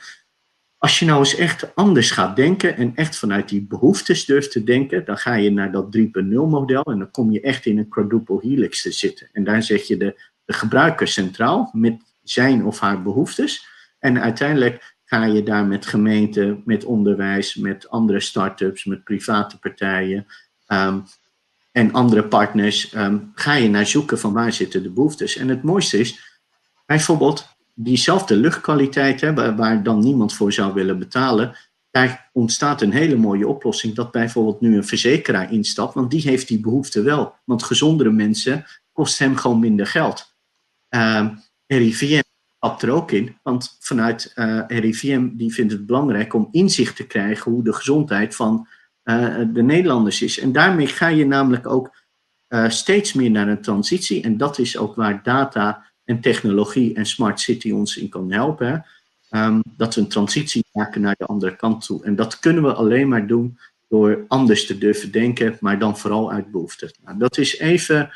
Als je nou eens echt anders gaat denken en echt vanuit die behoeftes durft te denken, dan ga je naar dat 3.0 model en dan kom je echt in een quadruple helix te zitten. En daar zet je de, de gebruiker centraal met zijn of haar behoeftes. En uiteindelijk ga je daar met gemeenten, met onderwijs, met andere start-ups, met private partijen um, en andere partners, um, ga je naar zoeken van waar zitten de behoeftes. En het mooiste is, bijvoorbeeld diezelfde luchtkwaliteit, hè, waar, dan niemand voor zou willen betalen, daar ontstaat een hele mooie oplossing dat bijvoorbeeld nu een verzekeraar instapt, want die heeft die behoefte wel. Want gezondere mensen kost hem gewoon minder geld. Uh, RIVM stapt er ook in, want vanuit uh, RIVM die vindt het belangrijk om inzicht te krijgen hoe de gezondheid van uh, de Nederlanders is. En daarmee ga je namelijk ook uh, steeds meer naar een transitie en dat is ook waar data en technologie en smart city ons in kan helpen. Um, dat we een transitie maken naar de andere kant toe. En dat kunnen we alleen maar doen door anders te durven denken, maar dan vooral uit behoefte. Nou, dat is even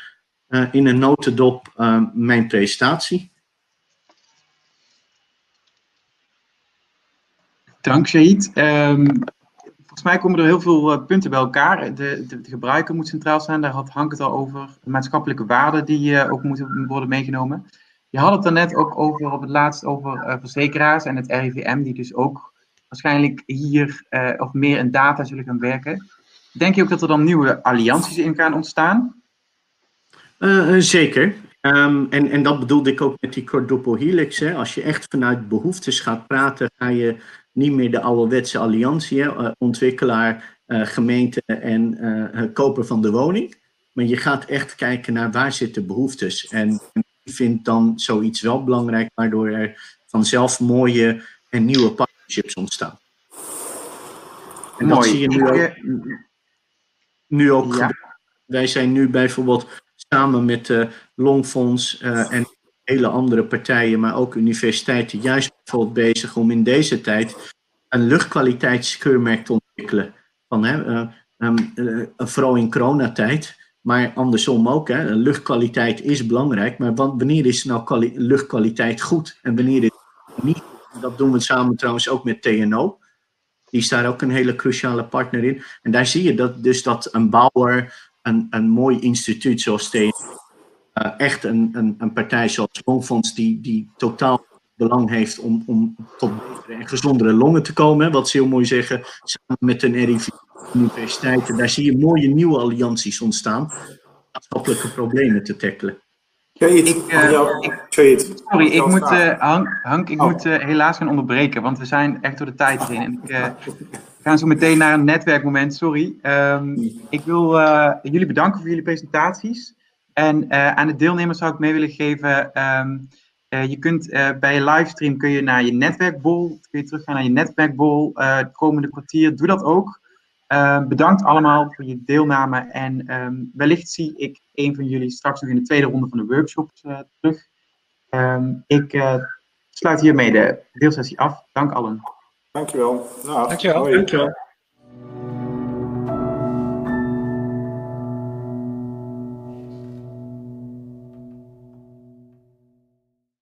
uh, in een notendop uh, mijn presentatie. Dank, Shahid. Um, volgens mij komen er heel veel uh, punten bij elkaar. De, de, gebruiker moet centraal staan, daar had Hank het al over. Maatschappelijke waarden die ook moeten worden meegenomen. Je had het daarnet ook over, op het laatst over uh, verzekeraars en het RIVM, die dus ook waarschijnlijk hier uh, of meer in data zullen gaan werken. Denk je ook dat er dan nieuwe allianties in gaan ontstaan? Uh, zeker. Um, en, en dat bedoelde ik ook met die quadruple. Hè. Als je echt vanuit behoeftes gaat praten, ga je niet meer de ouderwetse alliantie, hè, ontwikkelaar, gemeente en koper van de woning. Maar je gaat echt kijken naar waar zitten behoeftes. En vindt dan zoiets wel belangrijk, waardoor er vanzelf mooie en nieuwe partnerships ontstaan. En Mooi. dat zie je nu ook. Nu ook ja. Wij zijn nu bijvoorbeeld samen met de Longfonds uh, en hele andere partijen, maar ook universiteiten, juist bijvoorbeeld bezig om in deze tijd een luchtkwaliteitskeurmerk te ontwikkelen. Van, hè, uh, um, uh, vooral in coronatijd maar andersom ook, hè, luchtkwaliteit is belangrijk, maar wanneer is nou luchtkwaliteit goed en wanneer is het niet? Dat doen we samen trouwens ook met TNO. Die is daar ook een hele cruciale partner in. En daar zie je dat, dus dat een bouwer, een, een mooi instituut zoals TNO, uh, echt een, een, een partij zoals Longfonds, die, die totaal belang heeft om, om tot betere en gezondere longen te komen. Wat ze heel mooi zeggen, samen met een RIV universiteiten. Daar zie je mooie nieuwe allianties ontstaan. Maatschappelijke problemen te tackelen. Ik, uh, ik, sorry, ik moet, uh, Hank, Hank, ik oh. moet uh, helaas gaan onderbreken, want we zijn echt door de tijd heen. En ik, we gaan zo meteen naar een netwerkmoment, sorry. Um, ik wil jullie bedanken voor jullie presentaties. En aan de deelnemers zou ik mee willen geven, um, je kunt bij je livestream kun je naar je netwerkbol, kun je teruggaan naar je netwerkbol het komende kwartier. Doe dat ook. Uh, bedankt allemaal voor je deelname en um, wellicht zie ik een van jullie straks nog in de tweede ronde van de workshops uh, terug. Um, ik uh, sluit hiermee de deelsessie af. Dank allen. Dankjewel. Nou, Dankjewel. Dankjewel.